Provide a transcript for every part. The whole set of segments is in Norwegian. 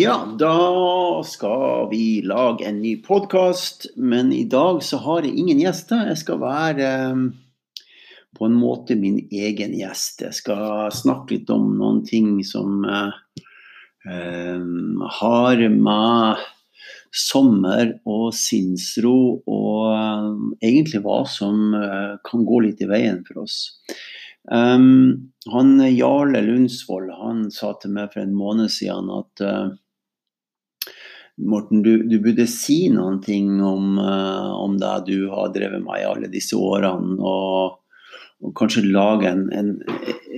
Ja, da skal vi lage en ny podkast. Men i dag så har jeg ingen gjester. Jeg skal være eh, på en måte min egen gjest. Jeg skal snakke litt om noen ting som eh, har med sommer og sinnsro og eh, egentlig hva som eh, kan gå litt i veien for oss. Um, han Jarle Lundsvold han sa til meg for en måned siden at uh, Morten, du, du, burde si noen ting om, uh, om, det du har drevet med i alle disse årene. Og, og kanskje lage en, en,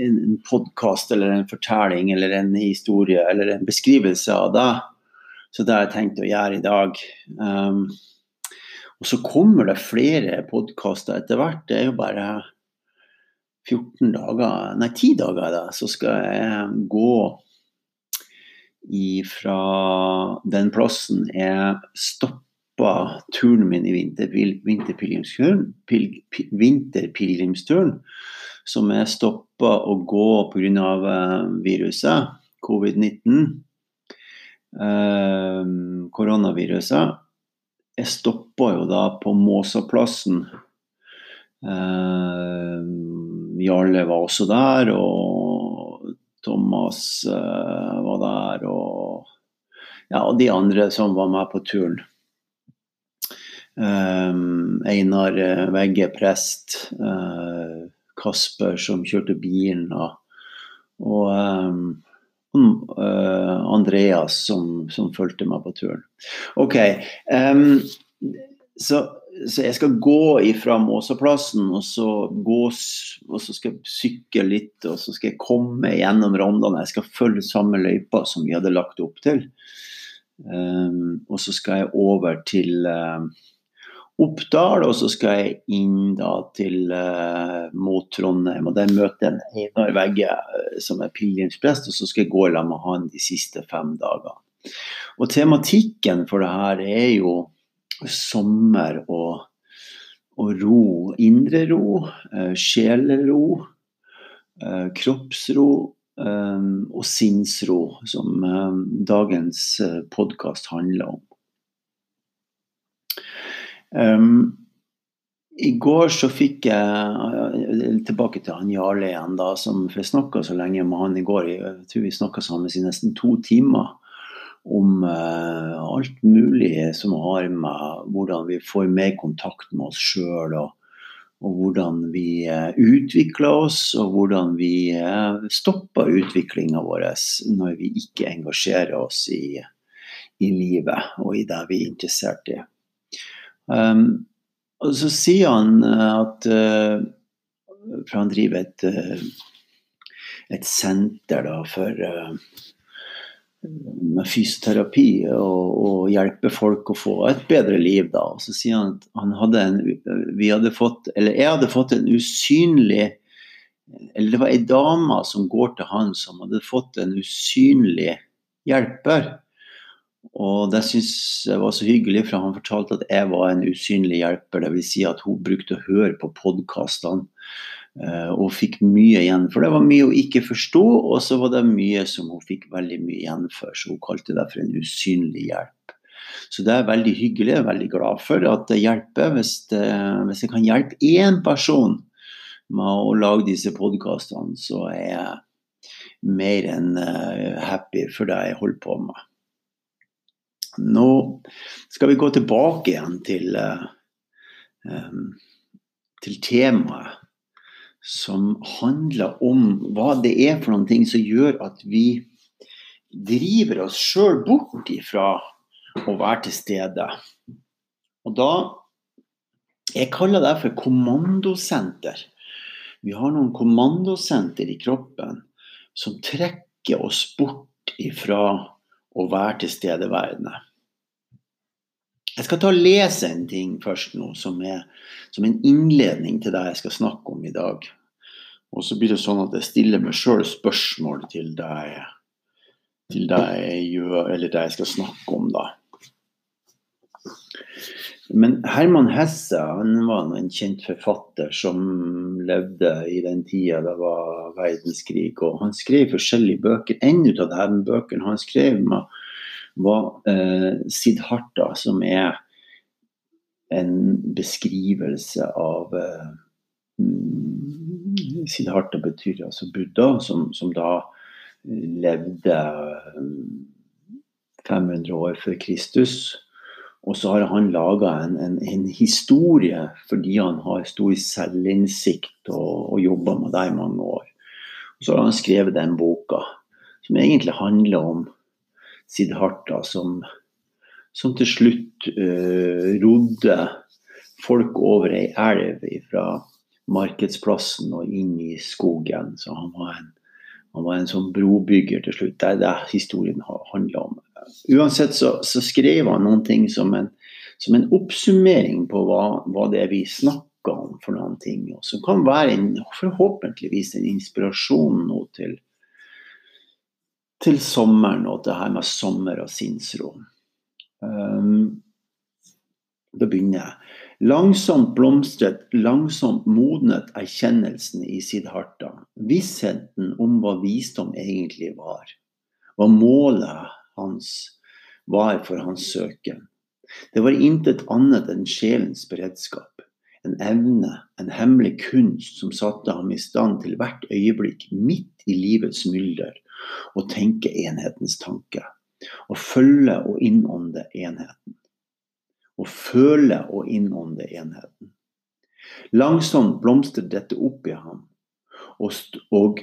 en podkast eller en fortelling eller en historie eller en beskrivelse av det. Så det har jeg tenkt å gjøre i dag. Um, og så kommer det flere podkaster etter hvert. Det er jo bare 14 dager, nei 10 dager, da, så skal jeg gå ifra den plassen jeg stoppa turen min i vinterpilegrimsturen, vinterpilegrimsturen som jeg stoppa å gå pga. Eh, viruset, covid-19, eh, koronaviruset. Jeg stoppa jo da på Måsaplassen. Eh, Jarle var også der, og Thomas uh, var der, og, ja, og de andre som var med på turen. Um, Einar eh, Vegge, prest. Uh, Kasper som kjørte bilen. Og, og um, uh, Andreas som, som fulgte meg på turen. OK. Um, så så jeg skal gå ifra Måsaplassen, og så gå og så skal jeg sykle litt, og så skal jeg komme gjennom Rondane. Jeg skal følge samme løypa som vi hadde lagt opp til. Um, og så skal jeg over til uh, Oppdal, og så skal jeg inn da til uh, mot Trondheim. Og der møter jeg en Einar Vegge uh, som er pilegrimsprest, og så skal jeg gå sammen med han de siste fem dagene. Og tematikken for det her er jo sommer og, og ro. Indre ro, eh, sjelero, eh, kroppsro eh, og sinnsro, som dagens podkast handler om. Um, I går så fikk jeg Tilbake til han Jarle igjen, da, som, for jeg snakka så lenge med han i går. Jeg tror vi snakka sammen i nesten to timer om uh, alt mulig som har med hvordan vi får mer kontakt med oss sjøl, og, og, hvordan vi uh, utvikler oss, og hvordan vi uh, stopper utviklinga vår når vi ikke engasjerer oss i, i, livet og i det vi er interessert i. Um, og så sier han at For han driver et, et senter da, for med fysioterapi og, og, hjelpe folk å få et bedre liv. da. Og så sier han at han hadde en, vi hadde fått, eller jeg hadde fått en usynlig Eller det var ei dame som går til han som hadde fått en usynlig hjelper. Og det syns jeg var så hyggelig, for han fortalte at jeg var en usynlig hjelper. Dvs. Si at hun brukte å høre på podkastene og fikk mye igjen. For det var mye hun ikke forsto, og så var det mye som hun fikk veldig mye igjen for. Så hun kalte det for en usynlig hjelp. Så det er veldig hyggelig. Jeg er veldig glad for at det hjelper. Hvis, det, hvis jeg kan hjelpe én person med å lage disse podkastene, så er jeg mer enn eh, happy for det jeg holder på med. Nå skal vi gå tilbake igjen til, uh, til temaet som handler om hva det er for noen ting som gjør at vi driver oss sjøl bort ifra å være til stede. Og da Jeg kaller det for kommandosenter. Vi har noen kommandosenter i kroppen som trekker oss bort ifra å være tilstedeværende. Jeg skal ta og lese en ting først nå, som er som en innledning til det jeg skal snakke om i dag. Og så blir det sånn at jeg stiller meg sjøl spørsmål til det jeg, til det jeg gjør, eller det jeg skal snakke om, da. Men Herman Hesse han var en kjent forfatter som levde i den tida det var verdenskrig. Og han skrev forskjellige bøker. En av de bøkene han skrev med var eh, Siddharta, som er en beskrivelse av eh, mm, Siddharta betyr altså Buddha, som, som da levde 500 eh, år før Kristus. Og så har han laga en, en, en, historie fordi han har stor selvinnsikt og, og jobba med det i mange år. Og så har han skrevet den boka, som egentlig handler om Siddharta, som, som til slutt uh, rodde folk over ei elv fra markedsplassen og inn i skogen. Så han var en, han var en sånn brobygger til slutt. Det er det historien handler om uansett så, så, skrev han noen ting som en, som en oppsummering på hva, hva, det er vi snakker om for noen ting. Og som kan være en, forhåpentligvis en inspirasjon nå til, til sommeren og det her med sommer og sinnsro. Um, da begynner jeg. Langsomt blomstret, langsomt modnet erkjennelsen i Siddharta. Vissheten om hva visdom egentlig var. Hva målet hans var for hans søken. Det var intet annet enn sjelens beredskap. En evne, en hemmelig kunst som satte ham i stand til hvert øyeblikk, midt i livets mylder, å tenke enhetens tanke. Å følge og innånde enheten. Å føle og innånde enheten. Langsomt blomstret dette opp i ham. Og, og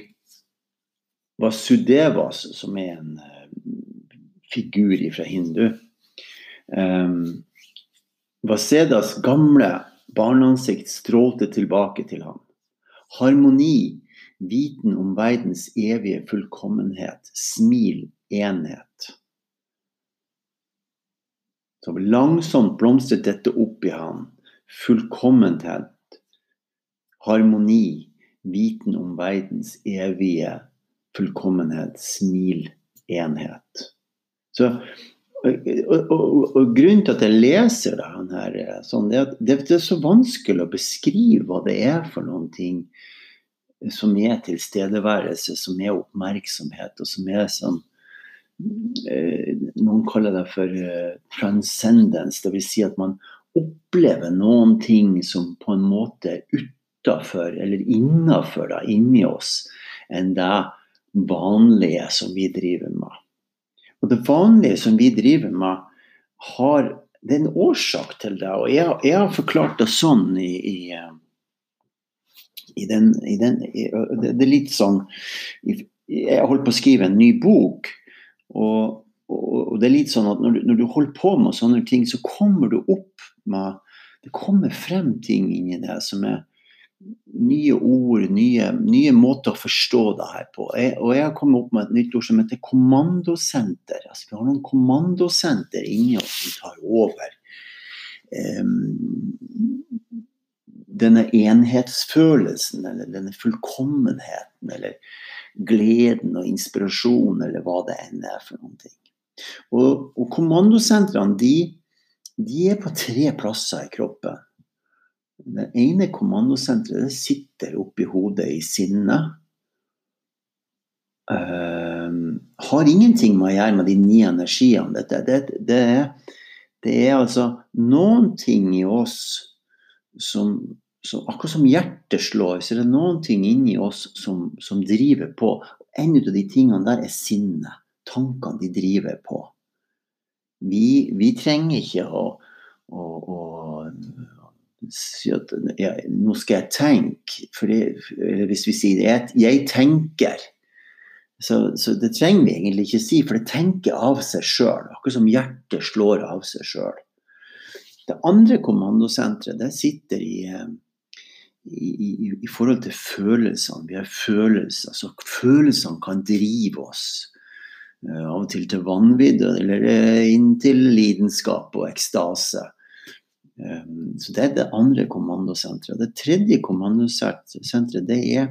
Vasudevas, som er en eh, figur fra hindu. Um, Vasedas gamle barneansikt strålte tilbake til ham. Harmoni, viten om verdens evige fullkommenhet, smil, enhet. Så langsomt blomstret dette opp i ham. Fullkommenhet, harmoni, viten om verdens evige fullkommenhet, smil, enhet. Så, og, og, og, Grunnen til at jeg leser det her, sånn, det, er at det, er så vanskelig å beskrive hva det er for noen ting som er tilstedeværelse, som er oppmerksomhet, og som er sånn eh, Noen kaller det for uh, transcendence, dvs. Si at man opplever noen ting som på en måte er utafor eller innafor inni oss enn det vanlige som vi driver med. Og det vanlige som vi driver med, har det er en årsak til det. Og jeg, jeg har forklart det sånn i, i, i den, i den det, det, er litt sånn Jeg holdt på å skrive en ny bok. Og, og, det er litt sånn at når du, når du, holder på med sånne ting, så kommer du opp med Det kommer frem ting inni deg som er nye ord, nye, nye, måter å forstå det her på. Jeg, og jeg har kommet opp med et nytt ord som heter kommandosenter. Altså, vi har noen kommandosenter inni oss som tar over. Um, denne enhetsfølelsen, eller denne fullkommenheten, eller gleden og inspirasjonen, eller hva det enn er for noen ting. Og, og kommandosentrene, de, de er på tre plasser i kroppen. Det ene kommandosenteret sitter oppi hodet i sinnet. Uh, har ingenting med å gjøre med de ni energiene. Dette, det, det, det, er altså noen ting i oss som, som, Akkurat som hjertet slår, så er det noen ting inni oss som, som driver på. En av de tingene der er sinnet. Tankene de driver på. Vi, vi trenger ikke å, å, å si at ja, nå skal jeg tenke. Fordi, hvis vi sier jeg, jeg tenker, så, så, det trenger vi egentlig ikke si, for det tenker av seg sjøl. Akkurat som hjertet slår av seg sjøl. Det andre kommandosenteret det sitter i, i, i, i, forhold til følelsene. Vi har følelser, så følelsene kan drive oss. Eh, av og til til vanvidd, eller inntil lidenskap og ekstase. Så Det er det andre kommandosenteret. Det tredje kommandosenteret det er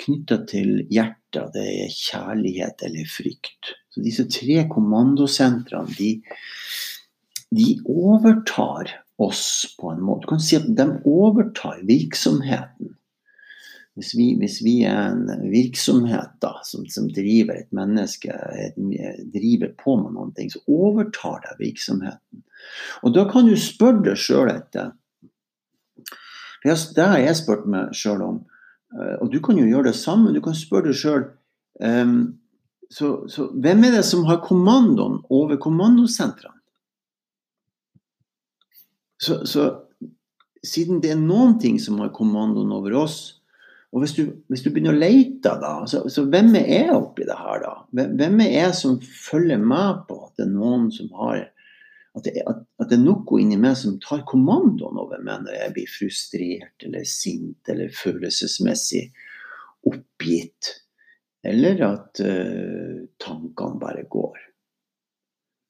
knytta til hjertet. Det er kjærlighet eller frykt. Så Disse tre kommandosentrene de, de overtar oss på en måte. Du kan si at de overtar virksomheten. hvis vi, hvis vi, er en virksomhet da, som, som, driver et menneske, driver på med ting, så overtar det virksomheten. Og da kan du spørre deg sjøl etter Det har jeg spurt meg sjøl om. Eh, og du kan jo gjøre det samme. Du kan spørre deg sjøl ehm, så, så, hvem er det som har kommandoen over kommandosentrene? Så, så siden det er noen ting som har kommandoen over oss, og hvis du, hvis du, begynner å lete, da, så, så hvem er jeg oppi det her, da? Hvem er jeg som følger med på at det er noen som har At det, at, at det er noe inni meg som tar kommandoen over meg når jeg blir frustrert eller sint eller følelsesmessig oppgitt. Eller at uh, tankene bare går.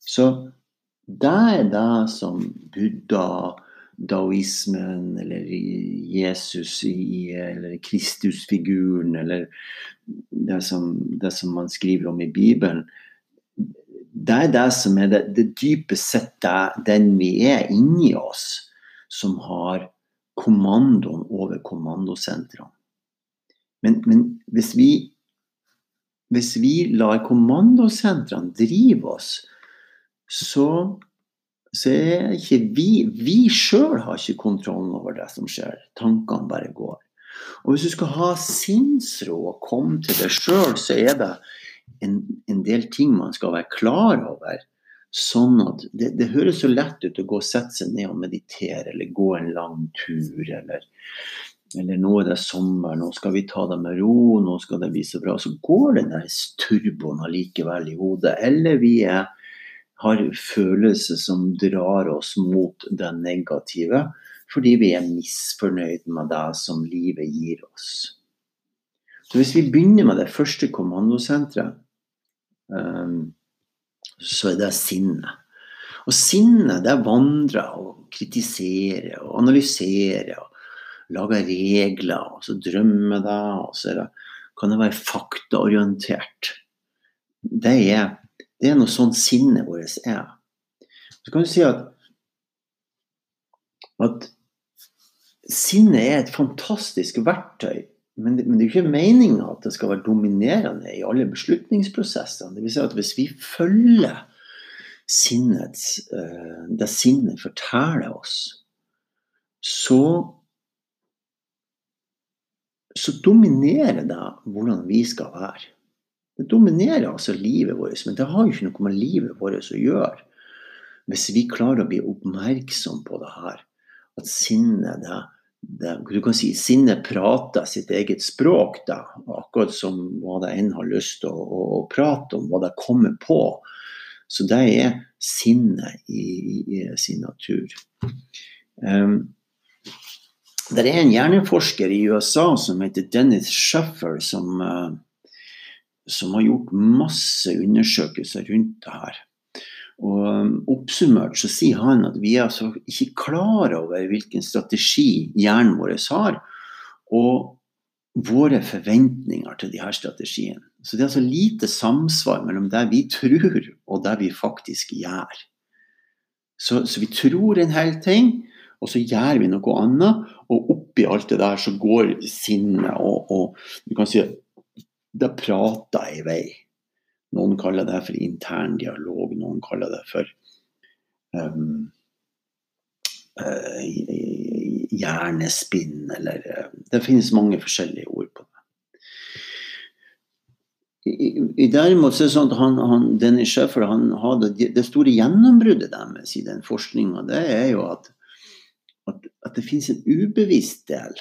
Så det er det som Buddha daoismen eller Jesus i, eller Kristusfiguren eller det som, det som, man skriver om i Bibelen. Det er det som er det, det dypest sett den vi er inni oss, som har kommandoen over kommandosentrene. Men, men hvis, vi, hvis vi lar kommandosentrene drive oss, så så er ikke vi Vi sjøl har ikke kontrollen over det som skjer. Tankene bare går. Og hvis du skal ha sinnsro og komme til deg sjøl, så er det en, en, del ting man skal være klar over. Sånn at det, det, høres så lett ut å gå og sette seg ned og meditere, eller gå en lang tur, eller, eller nå er det sommer, nå skal vi ta det med ro, nå skal det bli så bra. Så går den der turboen allikevel i hodet. Eller vi er har følelser som drar oss mot det negative, fordi vi er misfornøyd med det som livet gir oss. Så Hvis vi begynner med det første kommandosenteret, um, så er det sinnet. Og sinnet det vandrer og kritiserer og analyserer og lager regler, og så drømmer det, og så det, kan det være faktaorientert. Det er det er noe sånn sinnet vårt er. Så kan du si at, at sinnet er et fantastisk verktøy. Men det, men det er ikke meninga at det skal være dominerende i alle beslutningsprosessene. Det vil si at hvis vi følger sinnets, uh, det sinnet forteller oss, så så dominerer det hvordan vi skal være. Det dominerer altså livet vårt, men det har jo ikke noe med livet vårt å gjøre. Hvis vi klarer å bli oppmerksom på det her, at sinnet det, det, du kan si Sinnet prater sitt eget språk, da, akkurat som hva det enn har lyst til å, å, å, prate om, hva det kommer på. Så det er sinnet i, i, i sin natur. Um, det er en hjerneforsker i USA som heter Dennis Shuffer, som uh, som har gjort masse undersøkelser rundt det her. Og um, Oppsummert så sier han at vi er altså ikke klar over hvilken strategi hjernen vår har, og våre forventninger til de her strategiene. Så det er altså lite samsvar mellom det vi tror og det vi faktisk gjør. Så, så vi tror en hel ting, og så gjør vi noe annet. Og oppi alt det der så går sinnet og, og du kan si det prater i vei. Noen kaller det for intern dialog, noen kaller det for um, uh, hjernespinn, eller uh, Det finnes mange forskjellige ord på det. I, i derimot så er det sånn at han, han, Dennis Schäfer han hadde det store gjennombruddet deres i den forskninga, det er jo at, at, at det finnes en ubevisst del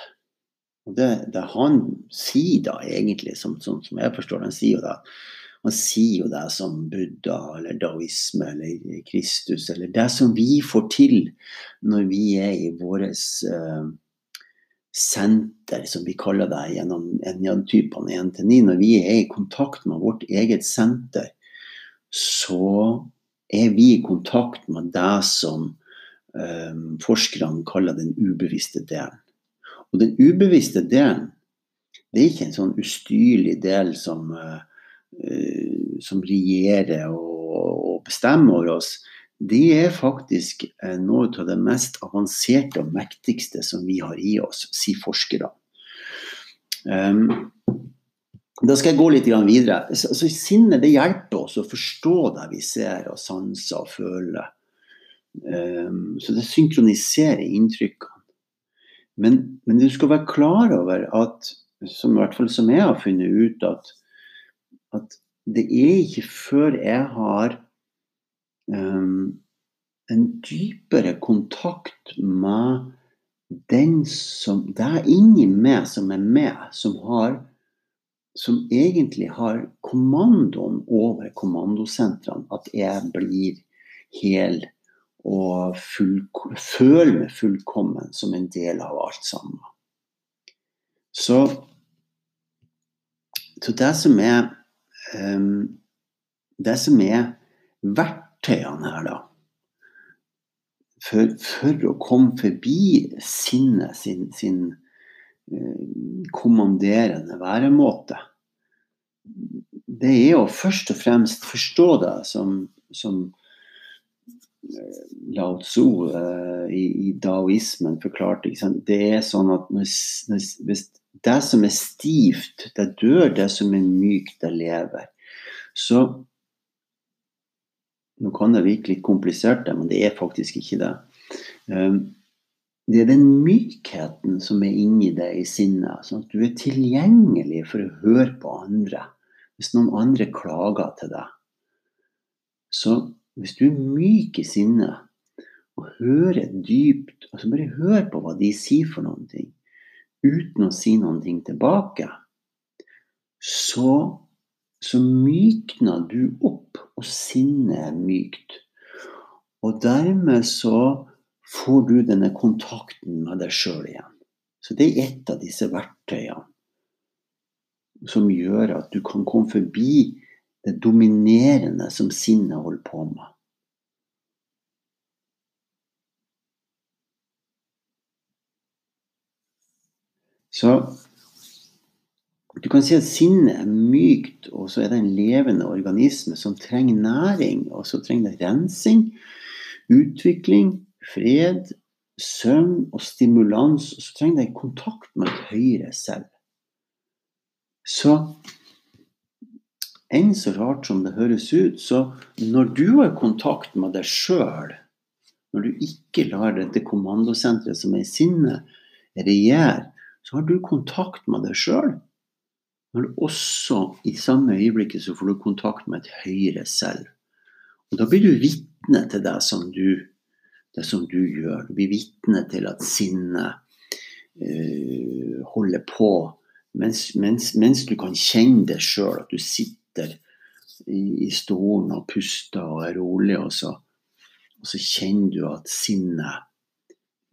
det, det, han sier da egentlig, som, som, som jeg forstår han sier jo det, han sier jo det som Buddha eller daoisme eller Kristus, eller det som vi får til når vi er i vårt uh, senter, som vi kaller det gjennom enjatypene 1-9, Når vi er i kontakt med vårt eget senter, så er vi i kontakt med det som um, forskerne kaller den ubevisste delen. Og den ubevisste delen, det er ikke en sånn ustyrlig del som, uh, som regjerer og, bestemmer over oss. Det er faktisk uh, noe av det mest avanserte og mektigste som vi har i oss, sier forskere. Um, da skal jeg gå litt videre. Så, så Sinne det hjelper oss å forstå det vi ser og sanser og føler. Um, så det synkroniserer inntrykkene. Men, men, du skal være klar over at, som, i hvert fall som jeg har funnet ut, at, at det er ikke før jeg har um, en dypere kontakt med den som Det er inni meg som er med, som har som egentlig har kommandoen over kommandosentrene, at jeg blir hel og full, føler meg fullkommen som en del av alt sammen. Så, så det som er um, Det som er verktøyene her, da for, for, å komme forbi sinnet sin, sin uh, kommanderende væremåte, det er jo først og fremst forstå det som, som Lao Tzu uh, i, i daoismen forklarte. Det er sånn at når, hvis det som er stivt, det dør. Det som er mykt, det lever. Så Nå kan det virke litt komplisert, men det er faktisk ikke det. Um, det er den mykheten som er inni deg i sinnet. Sånn at du er tilgjengelig for å høre på andre. Hvis noen andre klager til deg. Så hvis du er myk i sinnet og hører dypt altså Bare hør på hva de sier for noen ting uten å si noen ting tilbake, så, så mykner du opp, og sinnet er mykt. Og dermed så får du denne kontakten med deg sjøl igjen. Så det er et av disse verktøyene som gjør at du kan komme forbi det dominerende som sinnet holder på med. Så du kan si at sinnet er mykt, og så er det en levende organisme som trenger næring. Og så trenger det rensing, utvikling, fred, søvn og stimulans. Og så trenger det kontakt med et høyere selv. Så enn så rart som det høres ut, så når du har kontakt med deg sjøl, når du ikke lar dette kommandosenteret som er i sinnet, regjere, så har du kontakt med deg sjøl. Men også i samme øyeblikket så får du kontakt med et høyere selv. Og da blir du vitne til det som du, det som du gjør. Du blir vitne til at sinnet øh, holder på, mens, mens, mens, du kan kjenne det sjøl, at du sitter i, i stolen og puster og er rolig, og så, og så kjenner du at sinnet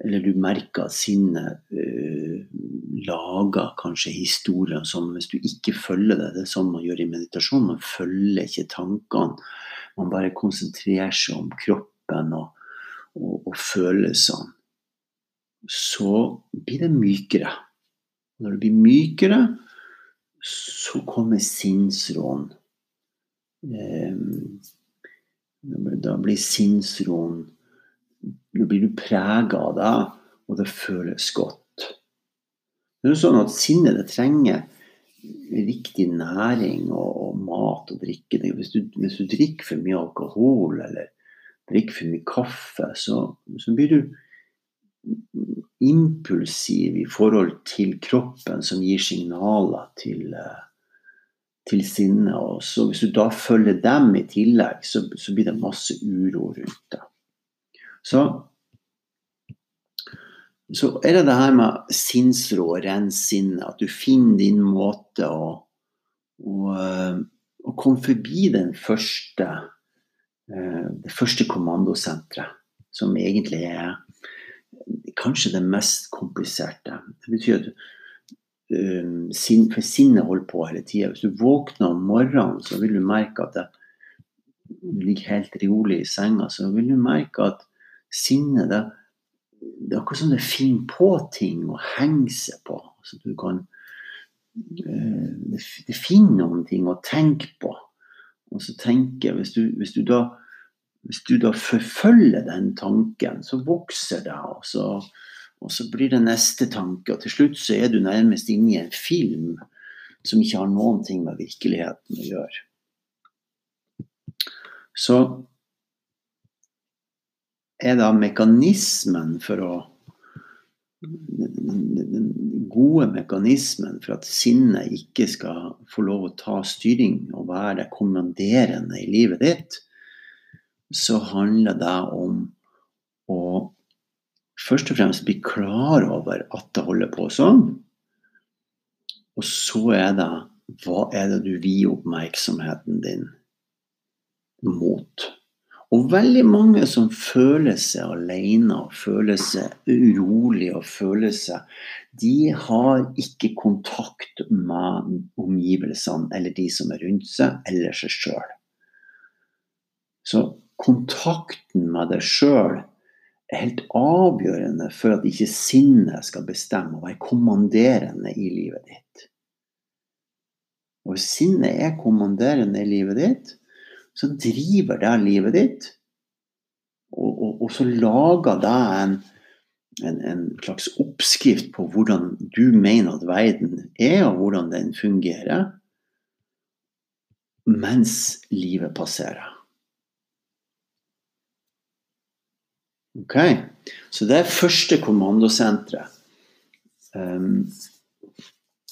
Eller du merker at sinnet uh, lager kanskje historier som hvis du ikke følger det Det er sånn man gjør i meditasjon. Man følger ikke tankene. Man bare konsentrerer seg om kroppen og, og, og følelsene. Så blir det mykere. Når det blir mykere, så kommer sinnsroen. Um, da blir sinnsroen Da blir du prega av det, og det føles godt. Det er jo sånn at sinnet det trenger riktig næring og, og mat og drikke. Hvis du, hvis du, drikker for mye alkohol eller drikker for mye kaffe, så, så blir du impulsiv i forhold til kroppen som gir signaler til, til sinnet. Og så hvis du da følger dem i tillegg, så, så blir det masse uro rundt det. Så så er det det her med sinnsro og rense sinnet. At du finner din måte å, å, eh, å komme forbi den første, eh, det første kommandosenteret, som egentlig er kanskje det mest kompliserte. Det betyr at um, For sinnet holder på hele tida. Hvis du våkner om morgenen, så vil du merke at det, ligger helt rolig i senga, så vil du merke at sinnet det det er akkurat som det finner på ting å henge seg på. Så du kan eh, Det finner noen ting å tenke på. Og så tenker hvis du, hvis du da hvis du da forfølger den tanken, så vokser det. Og så, Og så blir det neste tanke, og til slutt så er du nærmest inne i en film som ikke har noen ting med virkeligheten å gjøre. Så er da mekanismen for å den gode mekanismen for at sinnet ikke skal få lov å ta styring og være kommanderende i livet ditt, så handler det om å først og fremst bli klar over at det holder på sånn. Og så er det hva er det du vier oppmerksomheten din mot? Og veldig mange som føler seg alene og føler seg urolig og føler seg De har ikke kontakt med omgivelsene eller de som er rundt seg, eller seg sjøl. Så kontakten med deg sjøl er helt avgjørende for at ikke sinnet skal bestemme og være kommanderende i livet ditt. Og hvis sinnet er kommanderende i livet ditt, så driver det livet ditt. Og, og, og så lager det en, en, en, slags oppskrift på hvordan du mener at verden er, og hvordan den fungerer, mens livet passerer. Ok, Så det er første kommandosenteret. Um,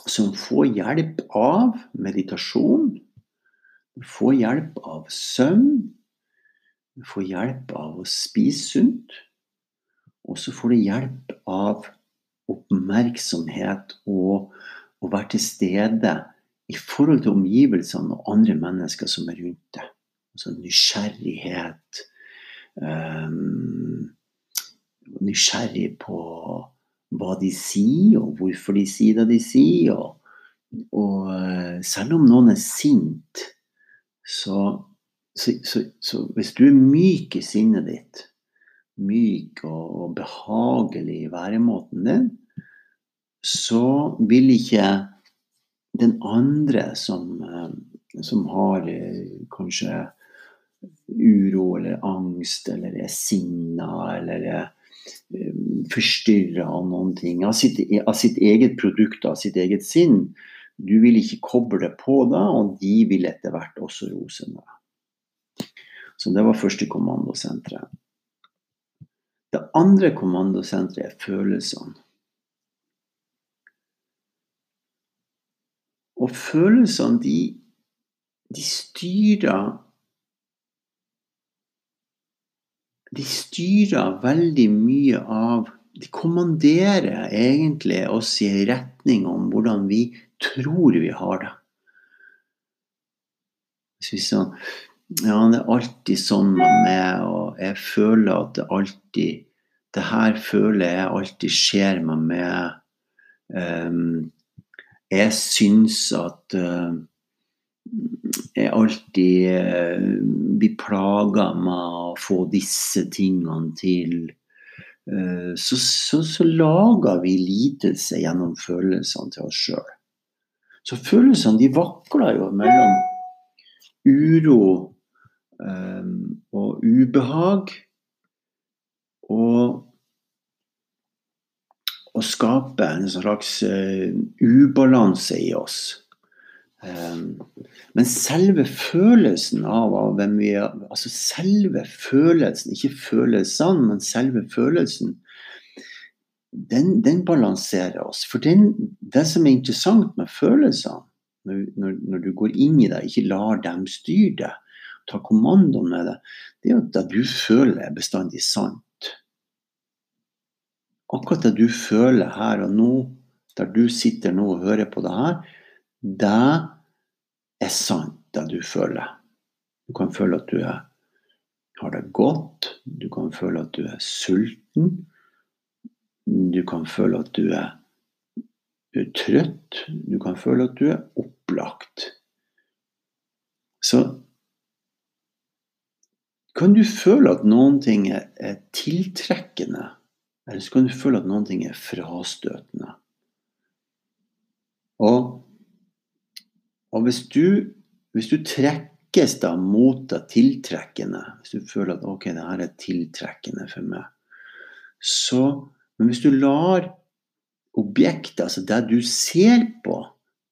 som får hjelp av meditasjon får hjelp av søvn. Får hjelp av å spise sunt. Og så får du hjelp av oppmerksomhet og å være til stede i forhold til omgivelsene og andre mennesker som er rundt deg. Altså nysgjerrighet. Um, nysgjerrig på hva de sier, og hvorfor de sier det de sier. Og, og eh, selv om noen er sint, så, så, så, så, hvis du er myk i sinnet ditt, myk og, og behagelig i væremåten din, så vil ikke den andre som, eh, som har eh, kanskje uro eller angst eller er sinna eller er eh, forstyrra av noen ting, av sitt, av sitt, eget produkt, av sitt eget sinn, du vil ikke koble på da, og de vil etter hvert også rose deg. Så det var første kommandosenteret. Det andre kommandosenteret er følelsene. Og følelsene, de, de styrer De styrer veldig mye av De kommanderer egentlig oss i en retning om hvordan vi tror vi har det. Hvis vi sånn Ja, det er alltid sånn med meg, og jeg føler at det alltid Det her føler jeg alltid skjer med meg. Um, jeg syns at uh, jeg alltid uh, blir plaga med å få disse tingene til. Uh, så, så, så, lager vi lidelse gjennom følelsene til oss sjøl. Så følelsene de vakler jo mellom uro eh, og ubehag. Og å skape en slags uh, ubalanse i oss. Um, men selve følelsen av, av hvem vi er Altså selve følelsen, ikke følelsene, men selve følelsen den, den, balanserer oss. For den, det som er interessant med følelsene, når, når, når, du går inn i det, ikke lar dem styre deg, ta kommandoen med det, det er at det du føler, er bestandig sant. Akkurat det du føler her og nå, der du sitter nå og hører på det her, det er sant, det du føler. Du kan føle at du er, har det godt, du kan føle at du er sulten. Du kan føle at du er, trøtt. Du kan føle at du er opplagt. Så kan du føle at noen ting er tiltrekkende, eller så kan du føle at noen ting er frastøtende. Og, og hvis, du, hvis du trekkes da mot det tiltrekkende, hvis du føler at ok, det her er tiltrekkende for meg, så Men hvis du lar objektet, altså det du ser på,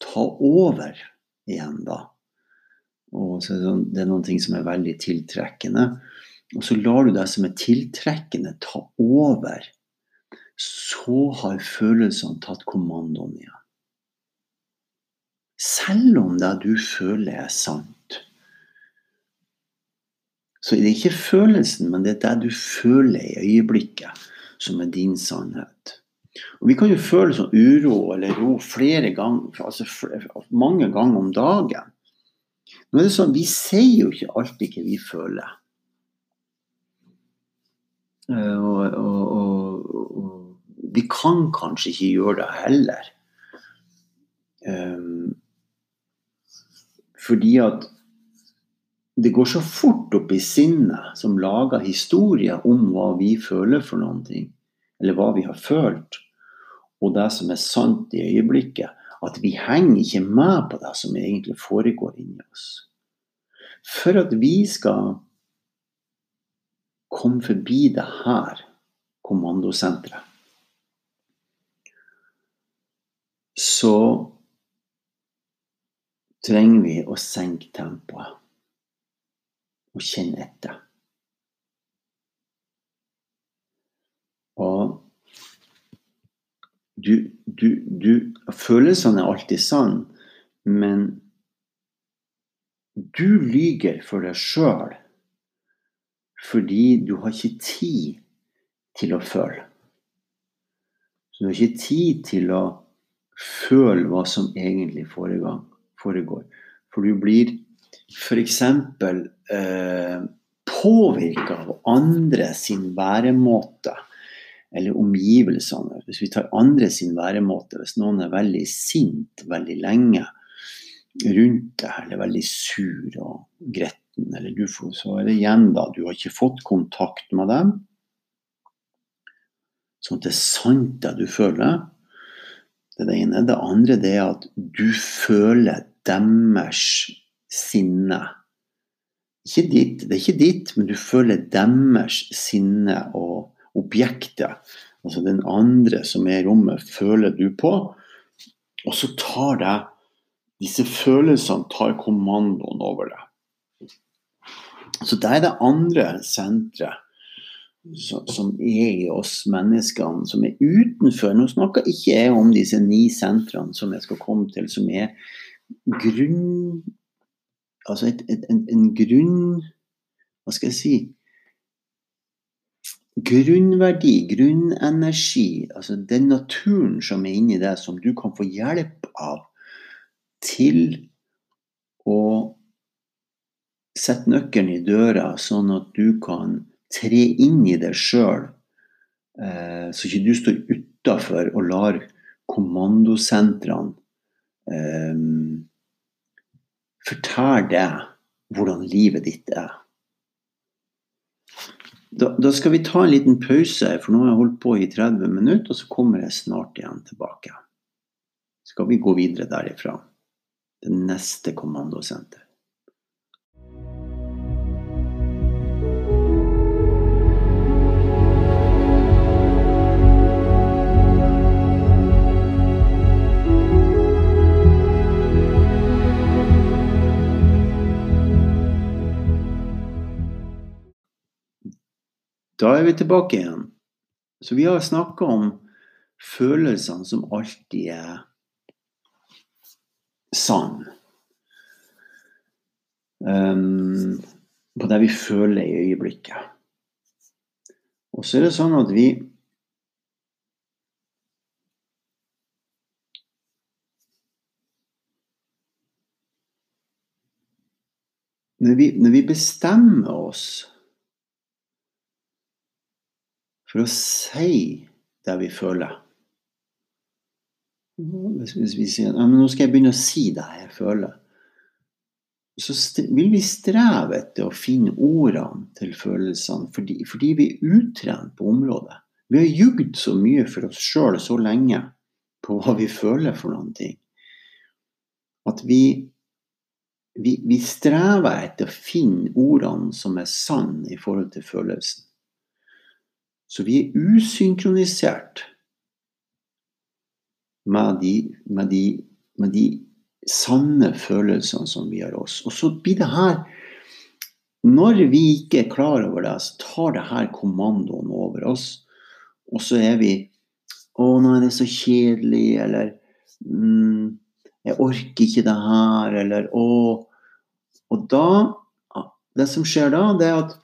ta over igjen, da og så er det, sånn, er noen ting som er veldig tiltrekkende. Og så lar du det som er tiltrekkende, ta over. Så har følelsene tatt kommandoen igjen. Selv om det du føler er sant, så er det ikke følelsen, men det er det du føler i øyeblikket, som er din sannhet. Og Vi kan jo føle sånn uro eller ro flere ganger, altså mange ganger om dagen. Nå er det sånn, Vi sier jo ikke alltid hva vi føler. Uh, og, og, og, og, vi kan kanskje ikke gjøre det heller. Um, fordi at det går så fort opp i sinnet som lager historier om hva vi føler for noen ting, eller hva vi har følt, og det som er sant i øyeblikket, at vi henger ikke med på det som egentlig foregår inni oss. For at vi skal komme forbi det her kommandosenteret, så trenger vi å senke tempoet og kjenne etter. Og du, du, du Følelsene er alltid sann, men du lyger for deg sjøl fordi du har ikke tid til å føle. Så du har ikke tid til å føle hva som egentlig foregår. For du blir f.eks. Eh, påvirka av andre sin væremåte eller omgivelsene. Hvis vi tar andre sin væremåte, hvis noen er veldig sint veldig lenge rundt deg, eller veldig sur og gretten, eller du får, så er det igjen da, du har ikke fått kontakt med dem. Sånn at det er sant det du føler. Det er det ene. Det andre det er at du føler deres sinne. Ikke ditt, det er ikke ditt, men du føler deres sinne og objektet. Altså den andre som er i rommet, føler du på. Og så tar det Disse følelsene tar kommandoen over deg. Så det er det andre senteret som er i oss menneskene, som er utenfor. Nå snakker ikke jeg om disse ni sentrene som jeg skal komme til, som er grunn Altså et, et, en, en grunn Hva skal jeg si? Grunnverdi, grunnenergi, altså den naturen som er inni deg, som du kan få hjelp av til å sette nøkkelen i døra, sånn at du kan tre inn i deg sjøl, eh, så ikke du står utafor og lar kommandosentrene eh, Fortell deg hvordan livet ditt er. Da, da, skal vi ta en liten pause, for nå har jeg holdt på i 30 minutter, og så kommer jeg snart igjen tilbake. Skal vi gå videre derifra? Det neste kommandosenter. Da er vi tilbake igjen. Så vi har snakka om følelsene som alltid er sann. Um, på det vi føler i øyeblikket. Og så er det sånn at vi Når vi, når vi bestemmer oss for å si det vi føler. Hvis, vi sier ja, nå skal jeg begynne å si det jeg føler, så vil vi streve etter å finne ordene til følelsene fordi, fordi vi er utrent på området. Vi har jugd så mye for oss sjøl så lenge på hva vi føler for noen ting, at vi, vi, vi strever etter å finne ordene som er sanne i forhold til følelsen. Så vi er usynkronisert med de, med de, med de sanne følelsene som vi har oss. Og så blir det her Når vi ikke er klar over det, så tar det her kommandoen over oss. Og så er vi Å, nå er det så kjedelig, eller mm, Jeg orker ikke det her, eller Å. Og da Det som skjer da, det er at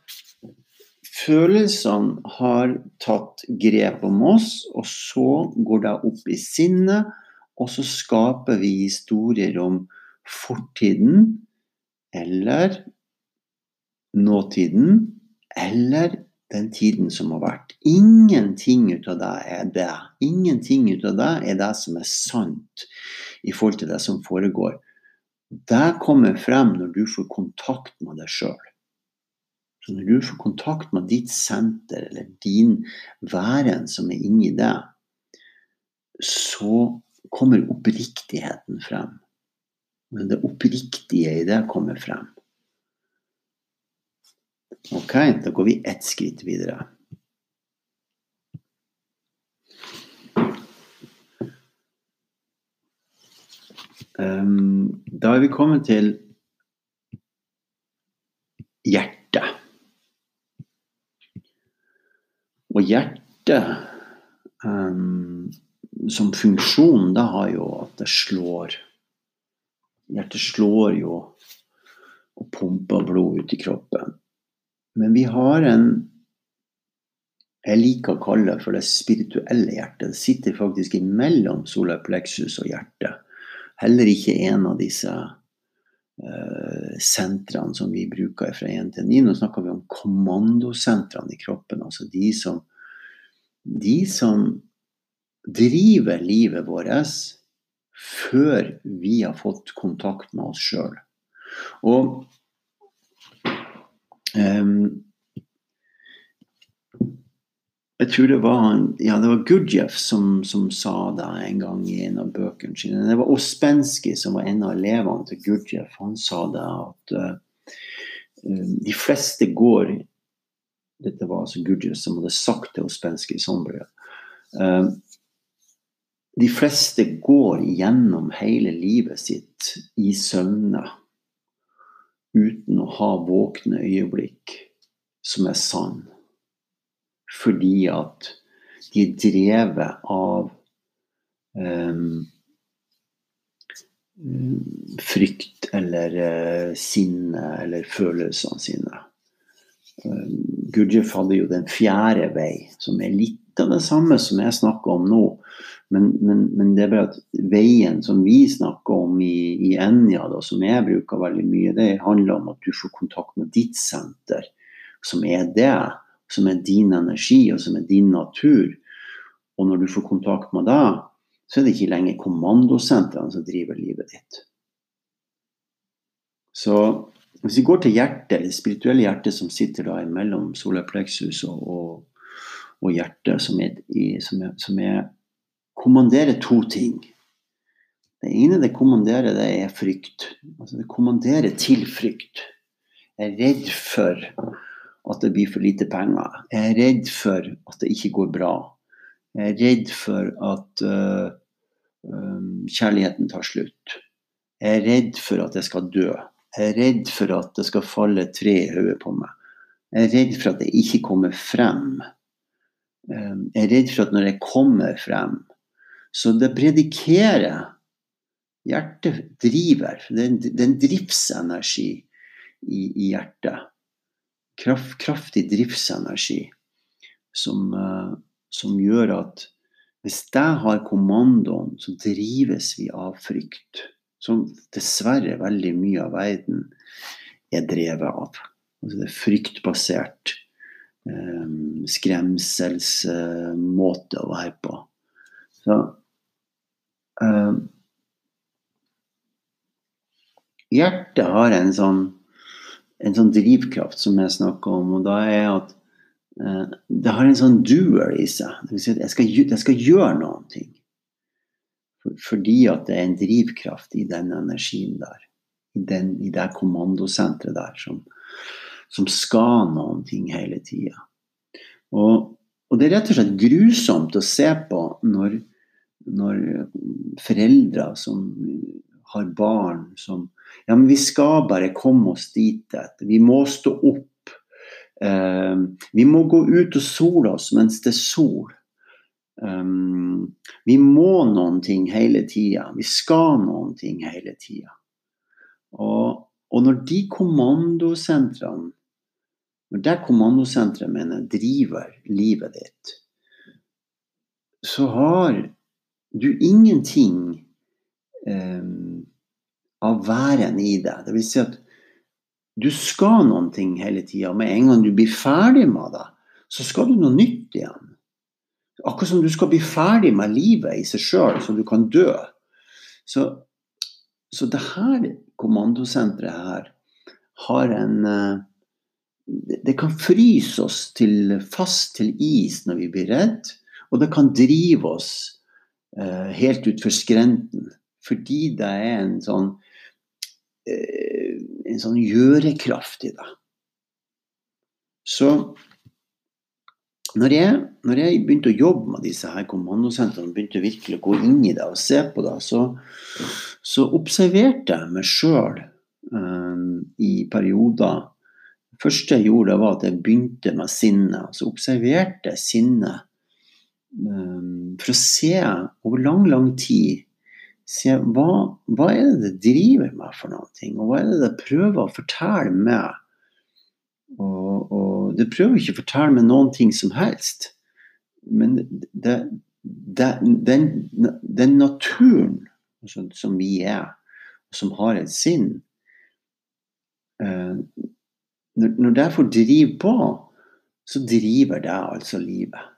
følelsene har tatt grep om oss, og så går det opp i sinnet, og så skaper vi historier om fortiden eller nåtiden eller den tiden som har vært. Ingenting ut av det er det. Ingenting ut av det er det som er sant i forhold til det som foregår. Det kommer frem når du får kontakt med deg sjøl. Så når du får kontakt med ditt senter eller din væren som er inni deg, så kommer oppriktigheten frem. Men det oppriktige i det kommer frem. Ok, da går vi ett skritt videre. Um, da er vi kommet til hjertet. Og hjertet um, som funksjon, da har jo at det slår. Hjertet slår jo og pumper blod ut i kroppen. Men vi har en jeg liker å kalle det for det spirituelle hjertet. Det sitter faktisk imellom solar plexus og hjertet. Heller ikke en av disse sentrene som vi bruker fra 1 til 9. Nå snakker vi om kommandosentrene i kroppen. Altså de som, de som driver livet vårt før vi har fått kontakt med oss sjøl. Og um, jeg tror det var, ja, det var Gurdjieff som, som, sa det en gang i en av bøkene sine. Det var Ospensky som var en av elevene til Gurdjieff. Han sa det at uh, de fleste går Dette var altså Gurdjieff som hadde sagt til Ospensky sånn ble. Uh, de fleste går gjennom hele livet sitt i søvne uten å ha våkne øyeblikk som er sann. Fordi at de er drevet av um, frykt eller uh, sinne eller følelsene sine. Um, Gurdjieff hadde jo den fjerde vei, som er litt av det samme som jeg snakker om nå. Men, men, men, det er bare at veien som vi snakker om i, i Enja, da, som jeg bruker veldig mye, det handler om at du får kontakt med ditt senter, som er det. Som er din energi, og som er din natur. Og når du får kontakt med deg, så er det ikke lenger kommandosentrene som driver livet ditt. Så hvis vi går til hjertet, det spirituelle hjertet som sitter da mellom solar og, og, og hjertet, som er, som er, som er kommanderer to ting. Det ene det kommanderer, det er frykt. Altså det kommanderer til frykt. Jeg er redd for at det blir for lite penger. Jeg er redd for at det ikke går bra. Jeg er redd for at uh, um, kjærligheten tar slutt. Jeg er redd for at jeg skal dø. Jeg er redd for at det skal falle tre i hodet på meg. Jeg er redd for at jeg ikke kommer frem. Um, jeg er redd for at når jeg kommer frem, så det predikerer Hjertet driver. Det er en driftsenergi i, i hjertet. Kraft, kraftig driftsenergi som, uh, som, gjør at hvis jeg har kommandoen, så drives vi av frykt. Som dessverre veldig mye av verden er drevet av. Altså det er fryktbasert eh, skremselsmåte å være på. Så eh, Hjertet har en sånn, en sånn drivkraft som jeg snakker om, og da er at eh, det har en sånn doer i seg. Det vil si at jeg skal, jeg skal gjøre noen ting. For, fordi at det er en drivkraft i den energien der. I, den, i det kommandosenteret der som, som skal noen ting hele tida. Og, og det er rett og slett grusomt å se på når, når foreldre som har barn som Ja, men vi skal bare komme oss dit. Vi må stå opp. Eh, vi må gå ut og sole oss mens det er sol. Um, vi må noen ting hele tida. Vi skal noen ting hele tida. Og, og, når de kommandosentrene Når det kommandosenteret mener driver livet ditt, så har du ingenting um, av væren i deg. Det vil si at du skal noen ting hele tida. Med en gang du blir ferdig med det, så skal du noe nytt igjen. Akkurat som du skal bli ferdig med livet i seg sjøl, så du kan dø. Så, så det her kommandosenteret her har en eh, Det kan fryse oss til, fast til is når vi blir redd, og det kan drive oss uh, helt utfor skrenten. Fordi det er en sånn en sånn gjørekraft i det. Så når jeg, når jeg, begynte å jobbe med disse her kommandosentrene, begynte virkelig å gå inn i det og se på det, så, så observerte jeg meg sjøl um, i perioder. Det første jeg gjorde, var at jeg begynte med sinnet. Så observerte jeg sinnet um, for å se over lang, lang tid se hva, hva er det det driver med for noe, og hva er det det prøver å fortelle meg og, og, det prøver ikke å fortelle meg noen ting som helst. Men det, det, den, den, naturen altså, som vi er, og som har et sinn eh, når, når det får drive på, så driver det altså livet.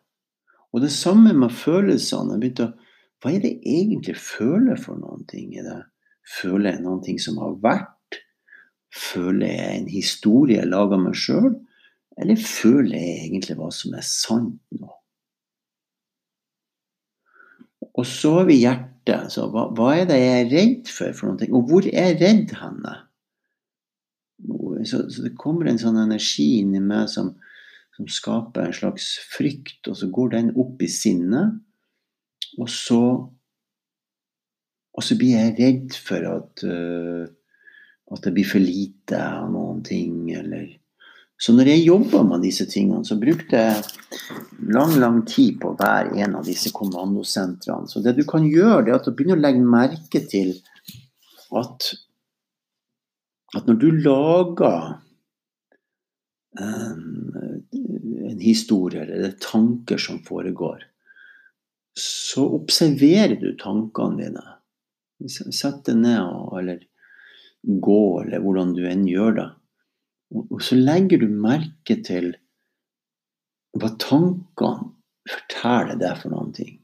Og det samme med følelsene. Jeg begynte å Hva er det egentlig føler for noen ting? Er det, føler jeg noen ting som har vært? Føler jeg en historie jeg lager meg sjøl, eller føler jeg egentlig hva som er sant nå? Og så har vi hjertet. Så hva, hva, er det jeg er redd for? for noe? Og hvor er jeg redd henne? Så, så, det kommer en sånn energi inni meg som, som, skaper en slags frykt, og så går den opp i sinnet. Og så, og så blir jeg redd for at uh, at det blir for lite av noen ting, eller Så når jeg jobba med disse tingene, så brukte jeg lang, lang tid på hver en av disse kommandosentrene. Så det du kan gjøre, det er at du begynner å legge merke til at, at når du lager um, en historie eller tanker som foregår, så observerer du tankene dine. Sett deg ned eller gå, eller hvordan du enn gjør det. Og så legger du merke til hva tankene forteller deg for noen ting.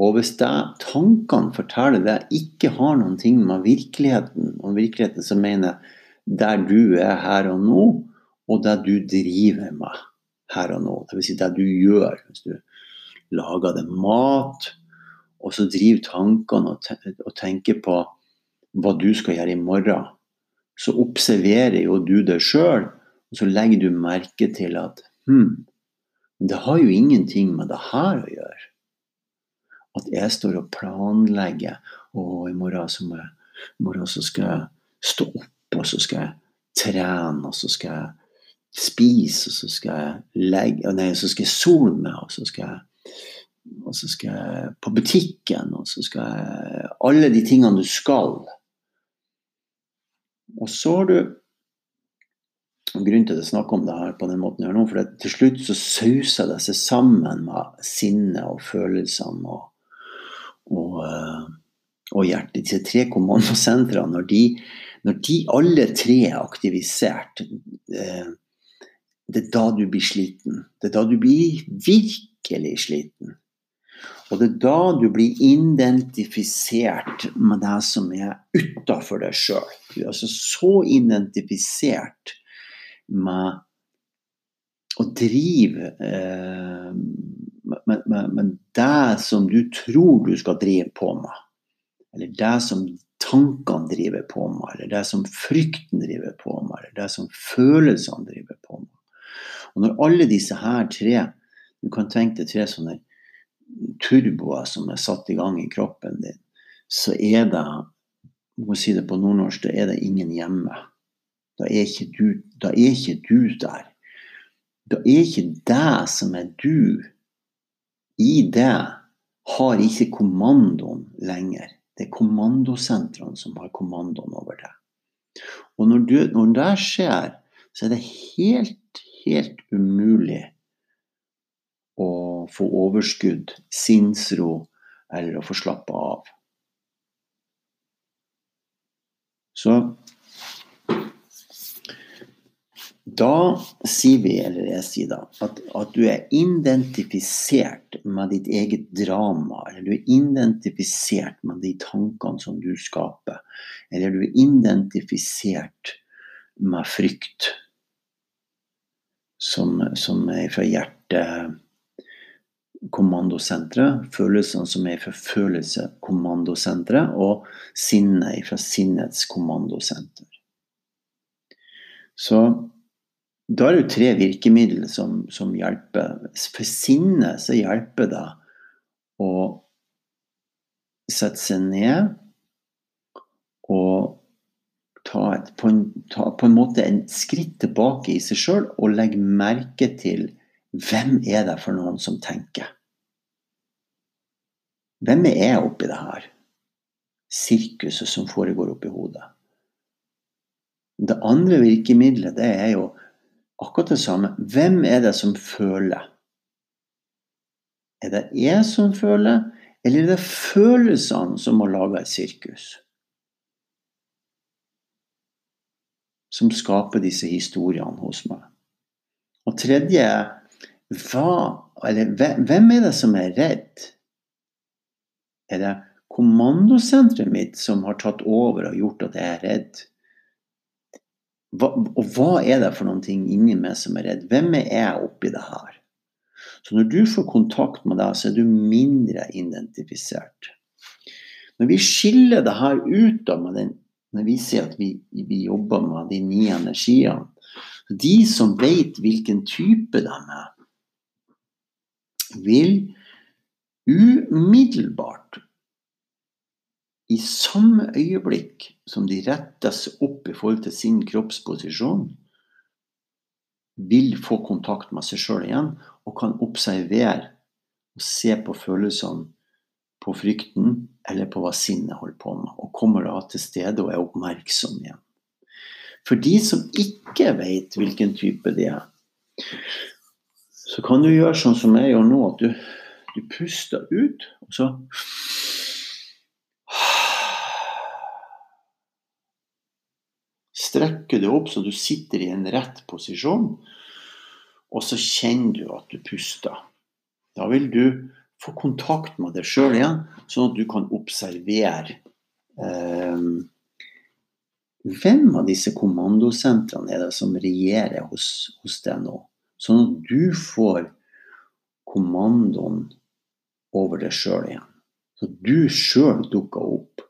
Og hvis det, tankene forteller deg ikke har noen ting med virkeligheten, og virkeligheten som mener der du er her og nå, og det du driver med her og nå, dvs. Si det du gjør hvis du lager deg mat, og så driver tankene og tenker på hva du skal gjøre i morgen, så observerer jo du det sjøl, og så legger du merke til at hm, det har jo ingenting med det her å gjøre. At jeg står og planlegger og i morgen, så, jeg, i morgen så skal jeg stå opp, og så skal jeg trene, og så skal jeg spise, og så skal jeg legge Nei, så skal jeg sole meg, og så skal jeg og så skal jeg på butikken, og så skal jeg Alle de tingene du skal. Og så har du Grunnen til at jeg snakker om det her på den måten jeg gjør nå, for til slutt så sauser det seg sammen med sinnet og følelsene og, og, eh, og hjertet. Disse tre kommandosentrene, når når de alle tre er aktivisert, eh, det er da du blir sliten. Det er da du blir virkelig sliten. Og det er da du blir identifisert med det som er utafor deg sjøl. Du er altså så identifisert med å drive eh, med, med, med, det som du tror du skal drive på med. Eller det som tankene driver på med, eller det som frykten driver på med, eller det som følelsene driver på med. Og når alle disse her tre Du kan tenke deg tre sånne turboer som er satt i gang i kroppen din, så er det må si det på nordnorsk, da er det ingen hjemme. Da er ikke du, da er ikke du der. Da er ikke det som er du. I det har ikke kommandoen lenger. Det er kommandosentrene som har kommandoen over det. Og når, du, når det skjer, så er det helt, helt umulig å få overskudd, sinnsro eller å få slappe av. Så da sier vi, eller jeg sier da, at, at, du er identifisert med ditt eget drama. Eller du er identifisert med de tankene som du skaper. Eller du er identifisert med frykt. Som, som er fra hjertet kommandosenteret, følelsene som er fra følelseskommandosenteret, og sinnet fra sinnets kommandosenter. Så da er det jo tre virkemidler som, som hjelper. For sinnet så hjelper det å sette seg ned og ta, et, på, en, ta på en måte en skritt tilbake i seg sjøl og legge merke til hvem er det for noen som tenker? Hvem er jeg oppi det her sirkuset som foregår oppi hodet? Det andre virkemidlet det er jo akkurat det samme. Hvem er det som føler? Er det jeg som føler, eller er det følelsene som må lage et sirkus? Som skaper disse historiene hos meg. Og tredje hva, eller, hvem er det som er redd? Er det kommandosenteret mitt som har tatt over og gjort at jeg er redd? Hva, og hva er det for noen ting inni meg som er redd? Hvem er jeg oppi det her? Så når du får kontakt med deg, så er du mindre identifisert. Når vi skiller det her ut da den, når vi sier at vi, vi jobber med de ni energiene De som vet hvilken type de er, vil umiddelbart, i samme øyeblikk som de retter seg opp i forhold til sin kroppsposisjon, vil få kontakt med seg sjøl igjen og kan observere og se på følelsene, på frykten eller på hva sinnet holder på med, og kommer da til stede og er oppmerksom igjen. For de som ikke vet hvilken type de er, så kan du gjøre sånn som jeg gjør nå, at du, du puster ut, og så Strekker du opp så du sitter i en rett posisjon, og så kjenner du at du puster. Da vil du få kontakt med deg sjøl igjen, sånn at du kan observere eh, hvem av disse kommandosentrene er det som regjerer hos, hos deg nå? Sånn at du får kommandoen over deg sjøl igjen. Så du sjøl dukker opp.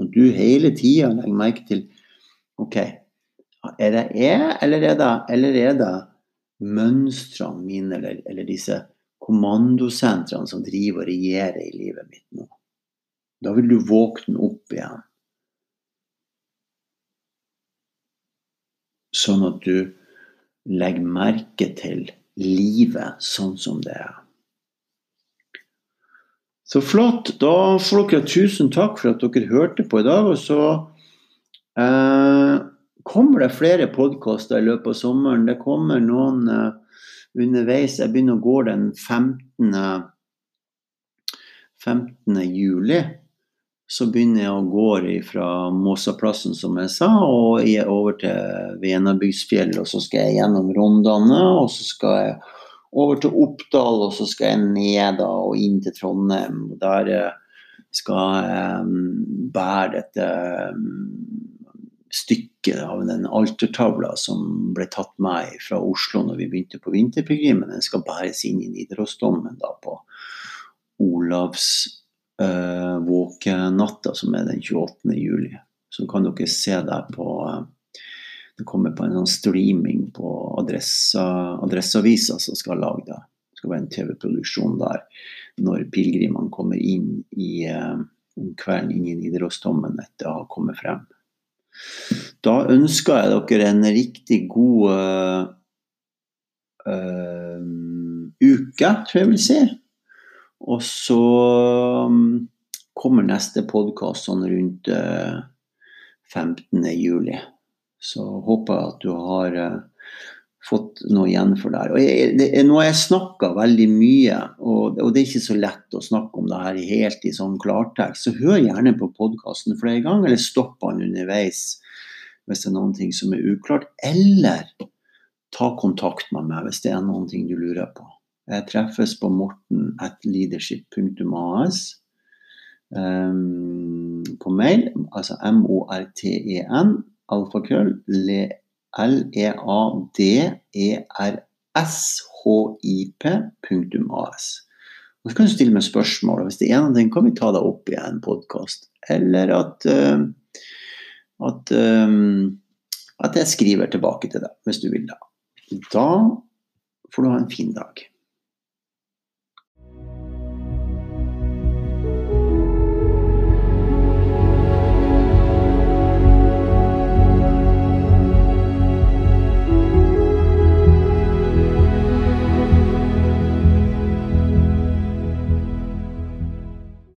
Og du hele tida legger merke til OK, er det jeg, eller er det, eller er det mønstrene mine, eller, eller disse kommandosentrene som driver og regjerer i livet mitt nå? Da vil du våkne opp igjen. Sånn at du legg merke til livet sånn som det er. Så flott. Da får dere tusen takk for at dere hørte på i dag. Og så eh, kommer det flere podkaster i løpet av sommeren. Det kommer noen eh, underveis. Jeg begynner å gå den 15. 15. juli så begynner jeg å gå fra Måsaplassen, som jeg sa, og over til Venabygdsfjell. Og så skal jeg gjennom Rondane, og så skal jeg over til Oppdal, og så skal jeg ned da, og inn til Trondheim. Der eh, skal jeg mm, bære dette mm, stykket av den altertavla som ble tatt med fra Oslo når vi begynte på vinterpilegrimen. Den skal bæres inn i Nidarosdomen da på Olavs uh, våkenatta, som er den 28. juli. Så kan dere se der på uh, det kommer på en sånn streaming på Adresseavisa som skal lage det. Det skal være en TV-produksjon der når pilegrimene kommer inn i uh, om kvelden inn i Nidarosdommen etter å ha kommet frem. Da ønsker jeg dere en riktig god uh, uh, uke, tror jeg vil si. Og så um, kommer neste podkast sånn rundt uh, 15. juli. Så håper jeg at du har fått noe igjen for det. Og nå har jeg snakka veldig mye, og, og, det er ikke så lett å snakke om det her helt i sånn klartekst. Så hør gjerne på podkasten flere ganger, eller stopp den underveis hvis det er noen ting som er uklart. Eller ta kontakt med meg hvis det er noen ting du lurer på. Treffes på morten at leadership.as um, på mail, altså M-O-R-T-E-N, alfakrøll, L-E-A-D-E-R-S-H-I-P.as. Og så kan du stille meg spørsmål, hvis det er noe, kan vi ta deg opp i en podkast. Eller at, uh, at, um, at jeg skriver tilbake til deg, hvis du vil det. Da får du ha en fin dag.